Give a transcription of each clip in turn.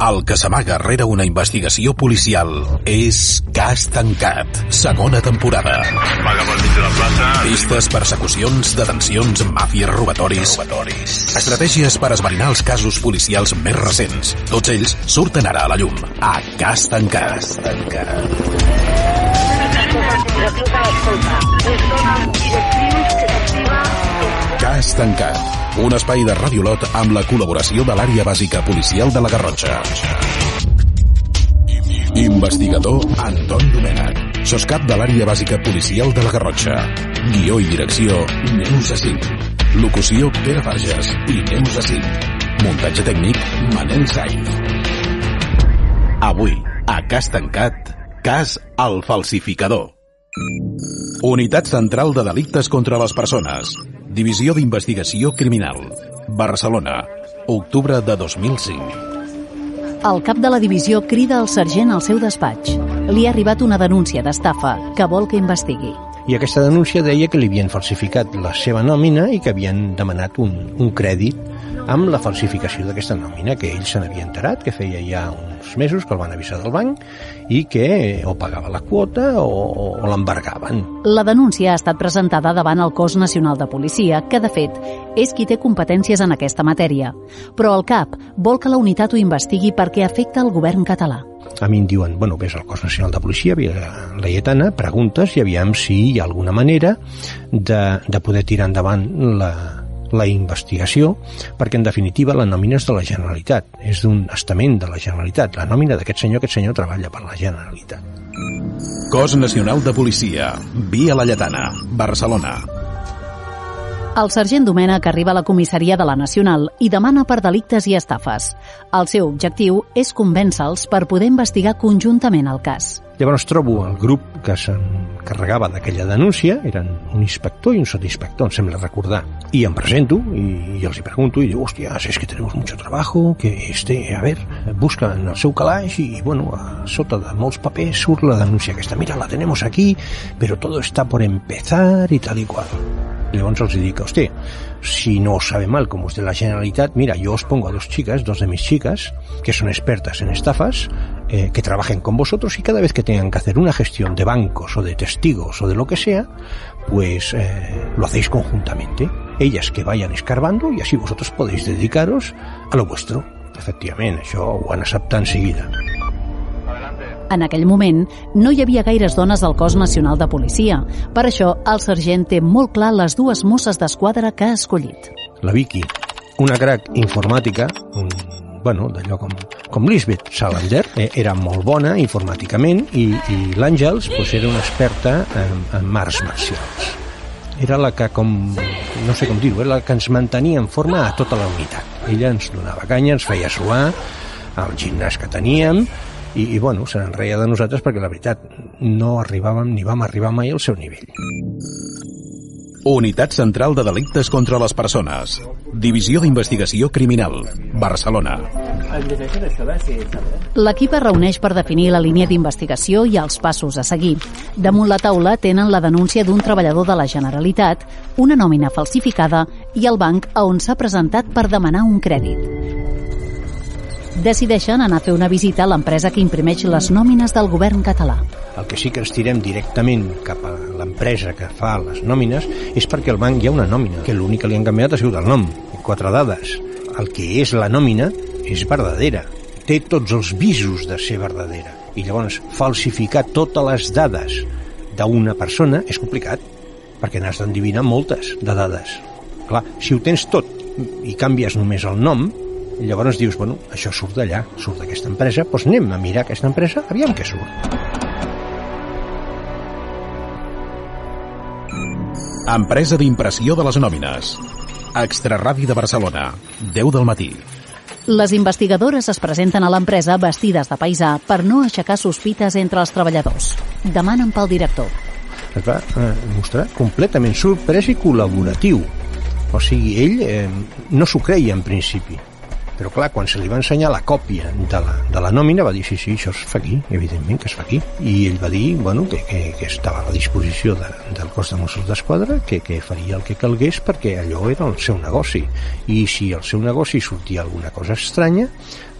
el que s'amaga rere una investigació policial és Cas Tancat, segona temporada. Pistes, persecucions, detencions, màfies, robatoris, robatoris. Estratègies per esbrinar els casos policials més recents. Tots ells surten ara a la llum. A Cas Tancat. Cas Tancat. Cas tancat. Un espai de Radiolot amb la col·laboració de l'àrea bàsica policial de la Garrotxa. Investigador Anton Domènech. Soscap de l'àrea bàsica policial de la Garrotxa. Guió i direcció Neus Assim. Locució Pere Farges i Neus Assim. Muntatge tècnic Manel Sainz. Avui, a Cas Tancat, cas al falsificador. Unitat Central de Delictes contra les Persones. Divisió d'Investigació Criminal. Barcelona. Octubre de 2005. El cap de la divisió crida el sergent al seu despatx. Li ha arribat una denúncia d'estafa que vol que investigui. I aquesta denúncia deia que li havien falsificat la seva nòmina i que havien demanat un, un crèdit amb la falsificació d'aquesta nòmina, que ell se n'havia enterat, que feia ja uns mesos que el van avisar del banc i que o pagava la quota o, o, o l'embargaven. La denúncia ha estat presentada davant el Cos Nacional de Policia, que, de fet, és qui té competències en aquesta matèria. Però el CAP vol que la unitat ho investigui perquè afecta el govern català. A mi em diuen, bueno, ves al Cos Nacional de Policia, la Laietana, preguntes i aviam si hi ha alguna manera de, de poder tirar endavant la, la investigació, perquè en definitiva la nòmina és de la Generalitat, és d'un estament de la Generalitat. La nòmina d'aquest senyor, aquest senyor treballa per la Generalitat. Cos Nacional de Policia, Via La Lletana, Barcelona. El sergent Domènech arriba a la comissaria de la Nacional i demana per delictes i estafes. El seu objectiu és convèncer-los per poder investigar conjuntament el cas. Llavors trobo el grup que s'encarregava d'aquella denúncia, eren un inspector i un sotsinspector, em sembla recordar. I em presento i, i els hi pregunto i diu, hòstia, es que tenemos mucho trabajo, que este, a ver, busca en el seu calaix i, bueno, a sota de molts papers surt la denúncia aquesta. Mira, la tenemos aquí, pero todo está por empezar y tal y cual. Llavors els dic, hòstia, si no sabe mal como es de la Generalitat, mira, yo os pongo a dos chicas, dos de mis chicas, que son expertas en estafas, eh, que trabajen con vosotros y cada vez que tengan que hacer una gestión de bancos o de testigos o de lo que sea, pues eh, lo hacéis conjuntamente. Ellas que vayan escarbando y así vosotros podéis dedicaros a lo vuestro. Efectivament, això ho seguida. En aquell moment, no hi havia gaires dones al cos nacional de policia. Per això, el sergent té molt clar les dues mosses d'esquadra que ha escollit. La Vicky, una crac informàtica, un, bueno, d'allò com, com Lisbeth Salander, eh, era molt bona informàticament i, i l'Àngels pues, era una experta en, en marts marcials. Era la que, com, no sé com dir-ho, era la que ens mantenia en forma a tota la unitat. Ella ens donava canya, ens feia suar, al gimnàs que teníem, i, i bueno, se n'enreia de nosaltres perquè la veritat no arribàvem ni vam arribar mai al seu nivell. Unitat Central de Delictes contra les Persones. Divisió d'Investigació Criminal. Barcelona. L'equip es reuneix per definir la línia d'investigació i els passos a seguir. Damunt la taula tenen la denúncia d'un treballador de la Generalitat, una nòmina falsificada i el banc a on s'ha presentat per demanar un crèdit decideixen anar a fer una visita a l'empresa que imprimeix les nòmines del govern català. El que sí que ens tirem directament cap a l'empresa que fa les nòmines és perquè al banc hi ha una nòmina, que l'únic que li han canviat ha sigut el nom, quatre dades. El que és la nòmina és verdadera, té tots els visos de ser verdadera. I llavors falsificar totes les dades d'una persona és complicat, perquè n'has d'endivinar moltes de dades. Clar, si ho tens tot i canvies només el nom, i llavors dius, bueno, això surt d'allà, surt d'aquesta empresa, doncs anem a mirar aquesta empresa, aviam què surt. Empresa d'impressió de les nòmines. Extraradi de Barcelona, 10 del matí. Les investigadores es presenten a l'empresa vestides de paisà per no aixecar sospites entre els treballadors. Demanen pel director. Es va eh, mostrar completament sorprès i col·laboratiu. O sigui, ell eh, no s'ho creia en principi Però clar, quan se li va ensenyar la còpia de la, de la nòmina va dir sí, sí, això es fa aquí, evidentment que es fa aquí. I ell va dir bueno, que, que, que estava a la disposició de, del cos de Mossos d'Esquadra, que, que faria el que calgués perquè allò era el seu negoci. I si el seu negoci sortia alguna cosa estranya,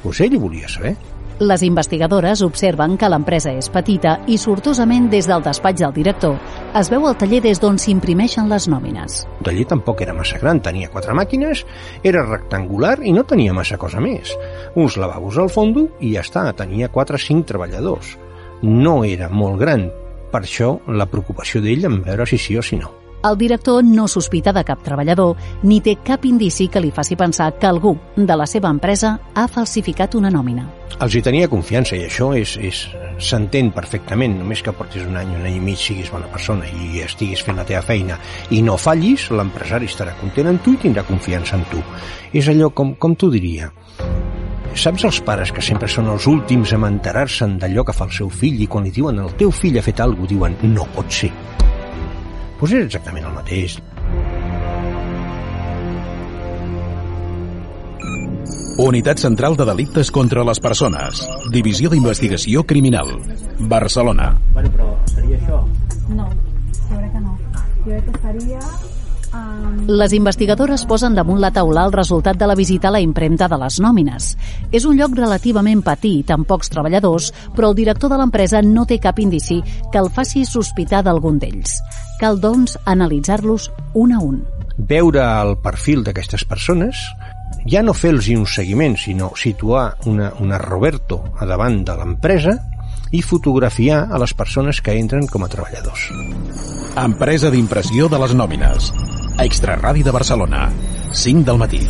doncs ell ho volia saber. Les investigadores observen que l'empresa és petita i sortosament des del despatx del director es veu el taller des d'on s'imprimeixen les nòmines. El taller tampoc era massa gran, tenia quatre màquines, era rectangular i no tenia massa cosa més. Uns lavabos al fondo i ja està, tenia 4 o 5 treballadors. No era molt gran, per això la preocupació d'ell en veure si sí o si no. El director no sospita de cap treballador ni té cap indici que li faci pensar que algú de la seva empresa ha falsificat una nòmina. Els hi tenia confiança i això és, és s'entén perfectament, només que portis un any, un any i mig, siguis bona persona i estiguis fent la teva feina i no fallis, l'empresari estarà content amb tu i tindrà confiança en tu. És allò, com, com t'ho diria, Saps els pares que sempre són els últims a enterar-se'n d'allò que fa el seu fill i quan li diuen el teu fill ha fet alguna diuen no pot ser. Doncs és exactament el mateix. Unitat Central de Delictes contra les Persones. Divisió d'Investigació Criminal. Barcelona. Bueno, però seria això? No, jo crec que no. Jo crec que seria... Um, Les investigadores posen damunt la taula el resultat de la visita a la impremta de les nòmines. És un lloc relativament petit, amb pocs treballadors, però el director de l'empresa no té cap indici que el faci sospitar d'algun d'ells. Cal, doncs, analitzar-los un a un. Veure el perfil d'aquestes persones, ja no fer-los un seguiment, sinó situar una, una Roberto a davant de l'empresa i fotografiar a les persones que entren com a treballadors. Empresa d'impressió de les nòmines. Extra Ràdio de Barcelona. 5 del matí.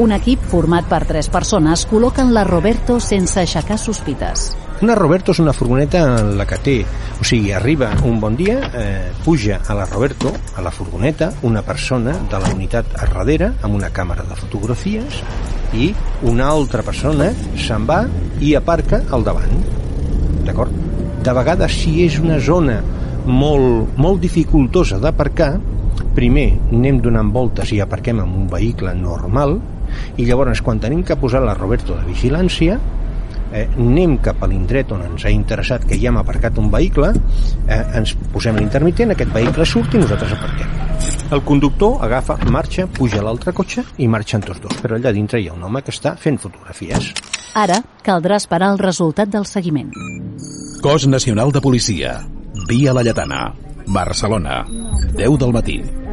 Un equip format per tres persones col·loquen la Roberto sense aixecar sospites. Una Roberto és una furgoneta en la que té, o sigui, arriba un bon dia, eh, puja a la Roberto, a la furgoneta, una persona de la unitat a darrere amb una càmera de fotografies i una altra persona se'n va i aparca al davant. D'acord? De vegades, si és una zona molt, molt dificultosa d'aparcar, primer anem donant voltes i aparquem amb un vehicle normal i llavors quan tenim que posar la Roberto de vigilància eh, anem cap a l'indret on ens ha interessat que ja hem aparcat un vehicle eh, ens posem l'intermitent aquest vehicle surt i nosaltres aparquem el conductor agafa, marxa, puja a l'altre cotxe i marxen tots dos però allà dintre hi ha un home que està fent fotografies Ara caldrà esperar el resultat del seguiment. Cos Nacional de Policia. Via La Lletana. Barcelona. 10 del matí.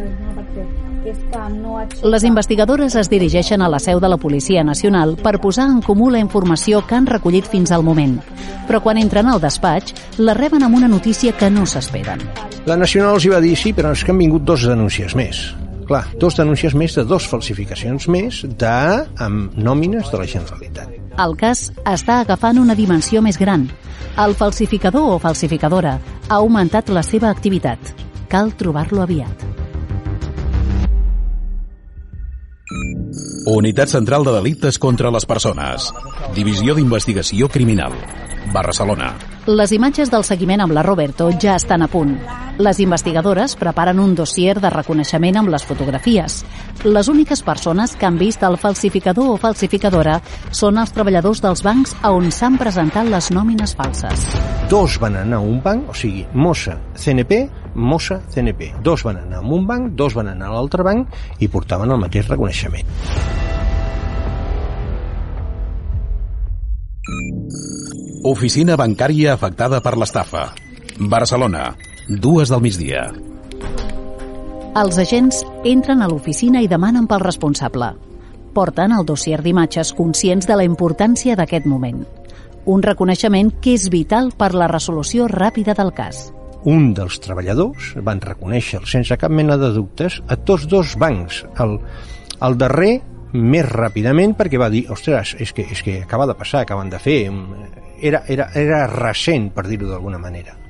Les investigadores es dirigeixen a la seu de la Policia Nacional per posar en comú la informació que han recollit fins al moment. Però quan entren al despatx, la reben amb una notícia que no s'esperen. La Nacional els hi va dir sí, però és que han vingut dos denúncies més. Clar, dos denúncies més de dos falsificacions més de amb nòmines de la Generalitat. El cas està agafant una dimensió més gran. El falsificador o falsificadora ha augmentat la seva activitat. Cal trobar-lo aviat. Unitat Central de Delictes contra les Persones. Divisió d'Investigació Criminal. Barcelona. Les imatges del seguiment amb la Roberto ja estan a punt. Les investigadores preparen un dossier de reconeixement amb les fotografies. Les úniques persones que han vist el falsificador o falsificadora són els treballadors dels bancs a on s'han presentat les nòmines falses. Dos van anar a un banc, o sigui, Mossa, CNP, Mossa, CNP. Dos van anar a un banc, dos van anar a l'altre banc i portaven el mateix reconeixement. Oficina bancària afectada per l'estafa. Barcelona. Dues del migdia. Els agents entren a l'oficina i demanen pel responsable. Porten el dossier d'imatges conscients de la importància d'aquest moment. Un reconeixement que és vital per la resolució ràpida del cas. Un dels treballadors van reconèixer sense cap mena de dubtes a tots dos bancs. El, el darrer més ràpidament perquè va dir, ostres, és que, és que acaba de passar, acaben de fer... Era, era, era recent, per dir-ho d'alguna manera.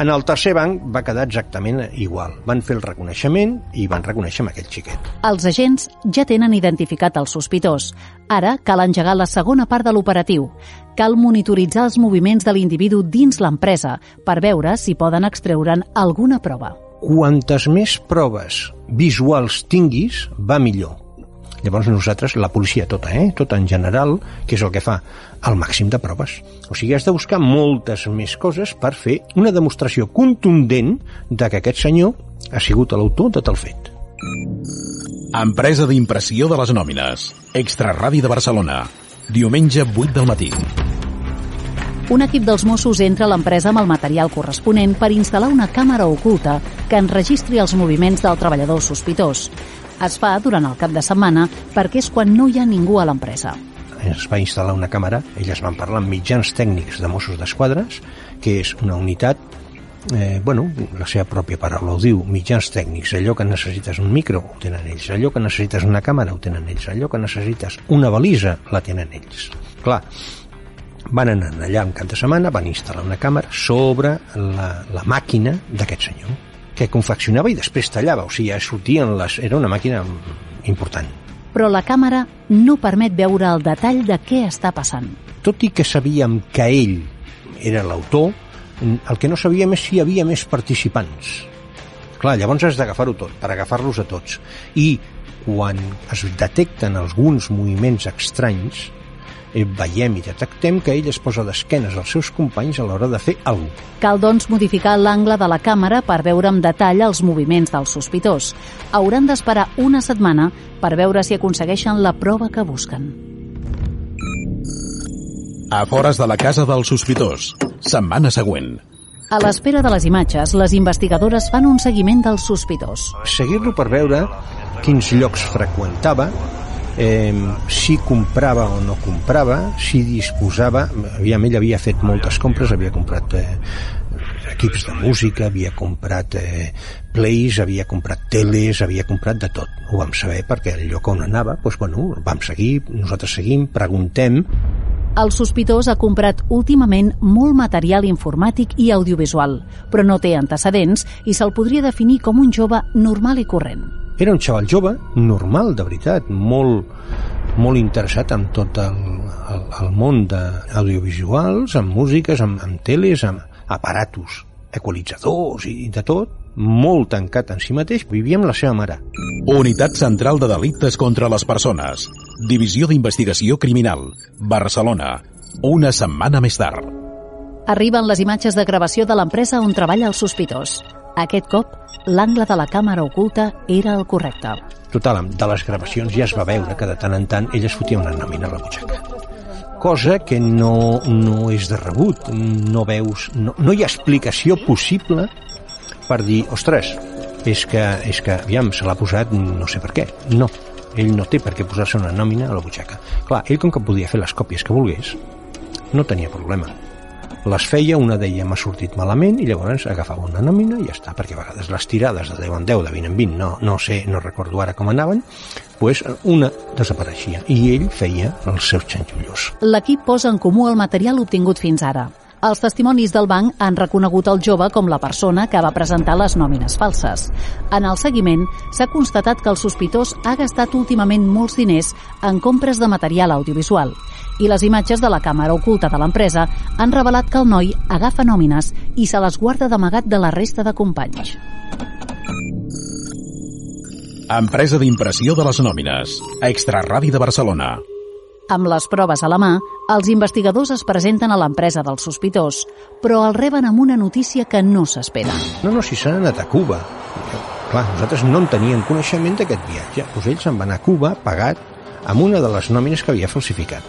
En el tercer banc va quedar exactament igual. Van fer el reconeixement i van reconèixer amb aquell xiquet. Els agents ja tenen identificat el sospitós. Ara cal engegar la segona part de l'operatiu. Cal monitoritzar els moviments de l'individu dins l'empresa per veure si poden extreure'n alguna prova. Quantes més proves visuals tinguis, va millor. Llavors nosaltres, la policia tota, eh? tota en general, que és el que fa? El màxim de proves. O sigui, has de buscar moltes més coses per fer una demostració contundent de que aquest senyor ha sigut l'autor de tal fet. Empresa d'impressió de les nòmines. Extra Ràdio de Barcelona. Diumenge 8 del matí. Un equip dels Mossos entra a l'empresa amb el material corresponent per instal·lar una càmera oculta que enregistri els moviments del treballador sospitós. Es fa durant el cap de setmana perquè és quan no hi ha ningú a l'empresa. Es va instal·lar una càmera, elles van parlar amb mitjans tècnics de Mossos d'Esquadres, que és una unitat eh, bueno, la seva pròpia paraula ho diu, mitjans tècnics, allò que necessites un micro ho tenen ells, allò que necessites una càmera ho tenen ells, allò que necessites una balisa la tenen ells. Clar, van anar allà un cap de setmana, van instal·lar una càmera sobre la, la màquina d'aquest senyor, que confeccionava i després tallava, o sigui, sortien les... era una màquina important. Però la càmera no permet veure el detall de què està passant. Tot i que sabíem que ell era l'autor, el que no sabíem és si hi havia més participants. Clar, llavors has d'agafar-ho tot, per agafar-los a tots. I quan es detecten alguns moviments estranys, veiem i detectem que ell es posa d'esquenes als seus companys a l'hora de fer alguna cosa. Cal, doncs, modificar l'angle de la càmera per veure amb detall els moviments del sospitós. Hauran d'esperar una setmana per veure si aconsegueixen la prova que busquen. A fores de la casa del sospitós. Setmana següent. A l'espera de les imatges, les investigadores fan un seguiment del sospitós. Seguir-lo per veure quins llocs freqüentava, eh, si comprava o no comprava, si disposava... Aviam, ell havia fet moltes compres, havia comprat eh, equips de música, havia comprat eh, plays, havia comprat teles, havia comprat de tot. Ho vam saber perquè el lloc on anava, doncs, bueno, vam seguir, nosaltres seguim, preguntem... El sospitós ha comprat últimament molt material informàtic i audiovisual, però no té antecedents i se'l podria definir com un jove normal i corrent. Era un xaval jove, normal, de veritat, molt, molt interessat en tot el, el, el món d'audiovisuals, amb músiques, amb, amb teles, amb aparatos, equalitzadors i de tot, molt tancat en si mateix, vivia amb la seva mare. Unitat Central de Delictes contra les Persones. Divisió d'Investigació Criminal. Barcelona. Una setmana més tard. Arriben les imatges de gravació de l'empresa on treballa el sospitós. Aquest cop, l'angle de la càmera oculta era el correcte. Total, de les gravacions ja es va veure que de tant en tant ell es fotia una nòmina a la butxaca. Cosa que no, no és de rebut. No veus... No, no hi ha explicació possible per dir, ostres, és que, és que aviam, se l'ha posat no sé per què. No, ell no té per què posar-se una nòmina a la butxaca. Clar, ell com que podia fer les còpies que volgués, no tenia problema les feia, una d'ella m'ha sortit malament i llavors agafava una nòmina i ja està, perquè a vegades les tirades de 10 en 10, de 20 en 20, no, no sé, no recordo ara com anaven, pues una desapareixia i ell feia els seus xanxullos. L'equip posa en comú el material obtingut fins ara. Els testimonis del banc han reconegut el jove com la persona que va presentar les nòmines falses. En el seguiment, s'ha constatat que el sospitós ha gastat últimament molts diners en compres de material audiovisual i les imatges de la càmera oculta de l'empresa han revelat que el noi agafa nòmines i se les guarda d'amagat de la resta de companys. Empresa d'impressió de les nòmines. Extra Ràdio de Barcelona. Amb les proves a la mà, els investigadors es presenten a l'empresa del sospitós, però el reben amb una notícia que no s'espera. No, no, si s'han anat a Cuba. Clar, nosaltres no en teníem coneixement d'aquest viatge. Doncs ells se'n van a Cuba pagat amb una de les nòmines que havia falsificat.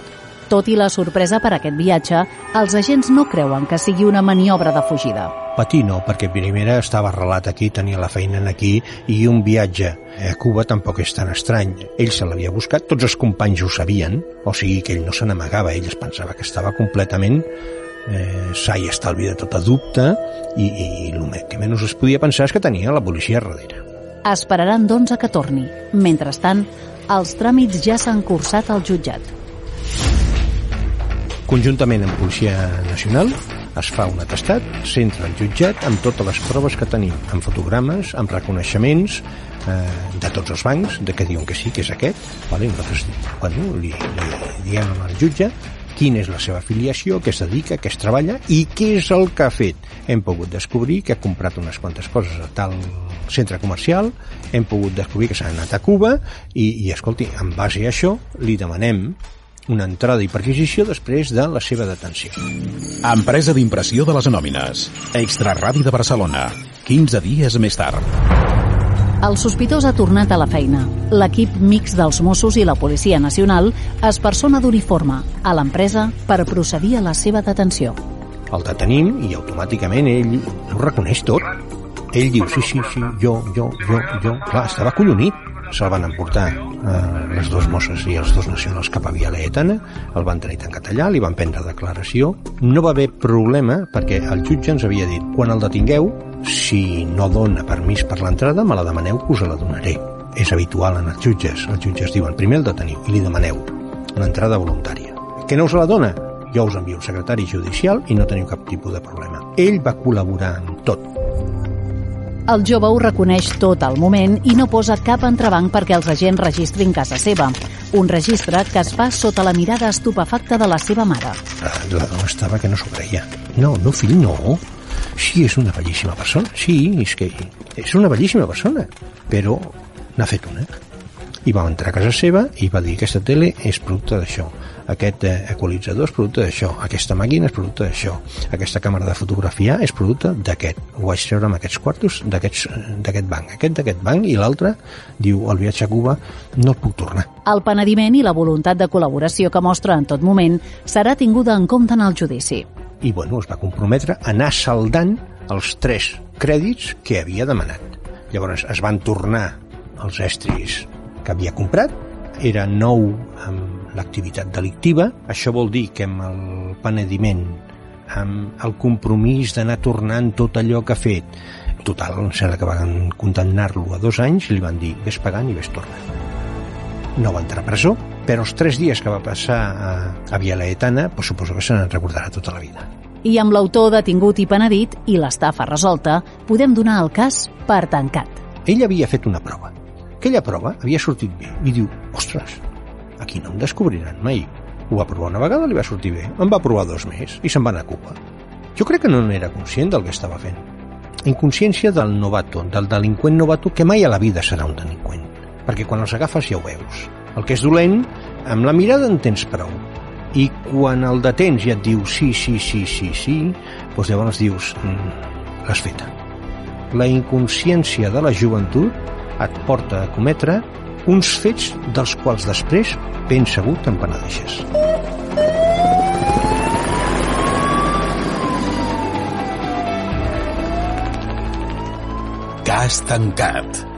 Tot i la sorpresa per aquest viatge, els agents no creuen que sigui una maniobra de fugida. Patir no, perquè primera estava arrelat aquí, tenia la feina aquí, i un viatge a Cuba tampoc és tan estrany. Ell se l'havia buscat, tots els companys ho sabien, o sigui que ell no se n'amagava, ell es pensava que estava completament eh, sa i estalvi de tota dubte, i, i, i el que menys es podia pensar és que tenia la policia darrere. Esperaran, doncs, a que torni. Mentrestant, els tràmits ja s'han cursat al jutjat. Conjuntament amb Policia Nacional es fa un atestat, s'entra al jutjat amb totes les proves que tenim, amb fotogrames, amb reconeixements eh, de tots els bancs, de que diuen que sí, que és aquest, vale? nosaltres bueno, li, li diem al jutge quina és la seva afiliació, què es dedica, què es treballa i què és el que ha fet. Hem pogut descobrir que ha comprat unes quantes coses a tal centre comercial, hem pogut descobrir que s'ha anat a Cuba i, i escolti, en base a això li demanem una entrada i perquisició després de la seva detenció. Empresa d'impressió de les anòmines. Extra Ràdio de Barcelona. 15 dies més tard. El sospitós ha tornat a la feina. L'equip mix dels Mossos i la Policia Nacional es persona d'uniforme a l'empresa per procedir a la seva detenció. El detenim i automàticament ell ho reconeix tot. Ell diu, sí, sí, sí, jo, jo, jo, jo. Clar, estava acollonit se'l van emportar eh, les dues Mosses i els dos nacionals cap a Via Laetana, el van tenir tancat allà, li van prendre declaració. No va haver problema perquè el jutge ens havia dit quan el detingueu, si no dona permís per l'entrada, me la demaneu que us la donaré. És habitual en els jutges. Els jutges diuen primer el deteniu i li demaneu l'entrada voluntària. Que no us la dona? Jo us envio el secretari judicial i no teniu cap tipus de problema. Ell va col·laborar en tot el jove ho reconeix tot al moment i no posa cap entrebanc perquè els agents registrin casa seva. Un registre que es fa sota la mirada estupefacta de la seva mare. Ah, la dona estava que no s'ho creia. No, meu fill no. Sí, és una bellíssima persona. Sí, és que és una bellíssima persona. Però n'ha fet una. I va entrar a casa seva i va dir aquesta tele és producte d'això aquest eh, equalitzador és producte d'això, aquesta màquina és producte d'això, aquesta càmera de fotografiar és producte d'aquest. Ho vaig treure amb aquests quartos d'aquest banc, aquest d'aquest banc i l'altre diu el viatge a Cuba no el puc tornar. El penediment i la voluntat de col·laboració que mostra en tot moment serà tinguda en compte en el judici. I bueno, es va comprometre a anar saldant els tres crèdits que havia demanat. Llavors es van tornar els estris que havia comprat, era nou amb l'activitat delictiva. Això vol dir que amb el penediment, amb el compromís d'anar tornant tot allò que ha fet, total, em sembla que van condemnar-lo a dos anys i li van dir ves pagant i ves tornant. No va entrar a presó, però els tres dies que va passar a, a Via Laetana, pues, suposo que se n'en recordarà tota la vida. I amb l'autor detingut i penedit i l'estafa resolta, podem donar el cas per tancat. Ell havia fet una prova. Aquella prova havia sortit bé i diu, ostres, Aquí no em descobriran mai. Ho va provar una vegada, li va sortir bé. Em va provar dos més i se'n va anar a Cuba. Jo crec que no n'era conscient del que estava fent. Inconsciència del novato, del delinqüent novato, que mai a la vida serà un delinqüent. Perquè quan els agafes ja ho veus. El que és dolent, amb la mirada en tens prou. I quan el detens i et diu sí, sí, sí, sí, sí, doncs llavors dius mm, l'has feta. La inconsciència de la joventut et porta a cometre uns fets dels quals després ben segur te'n penedeixes. Cas tancat.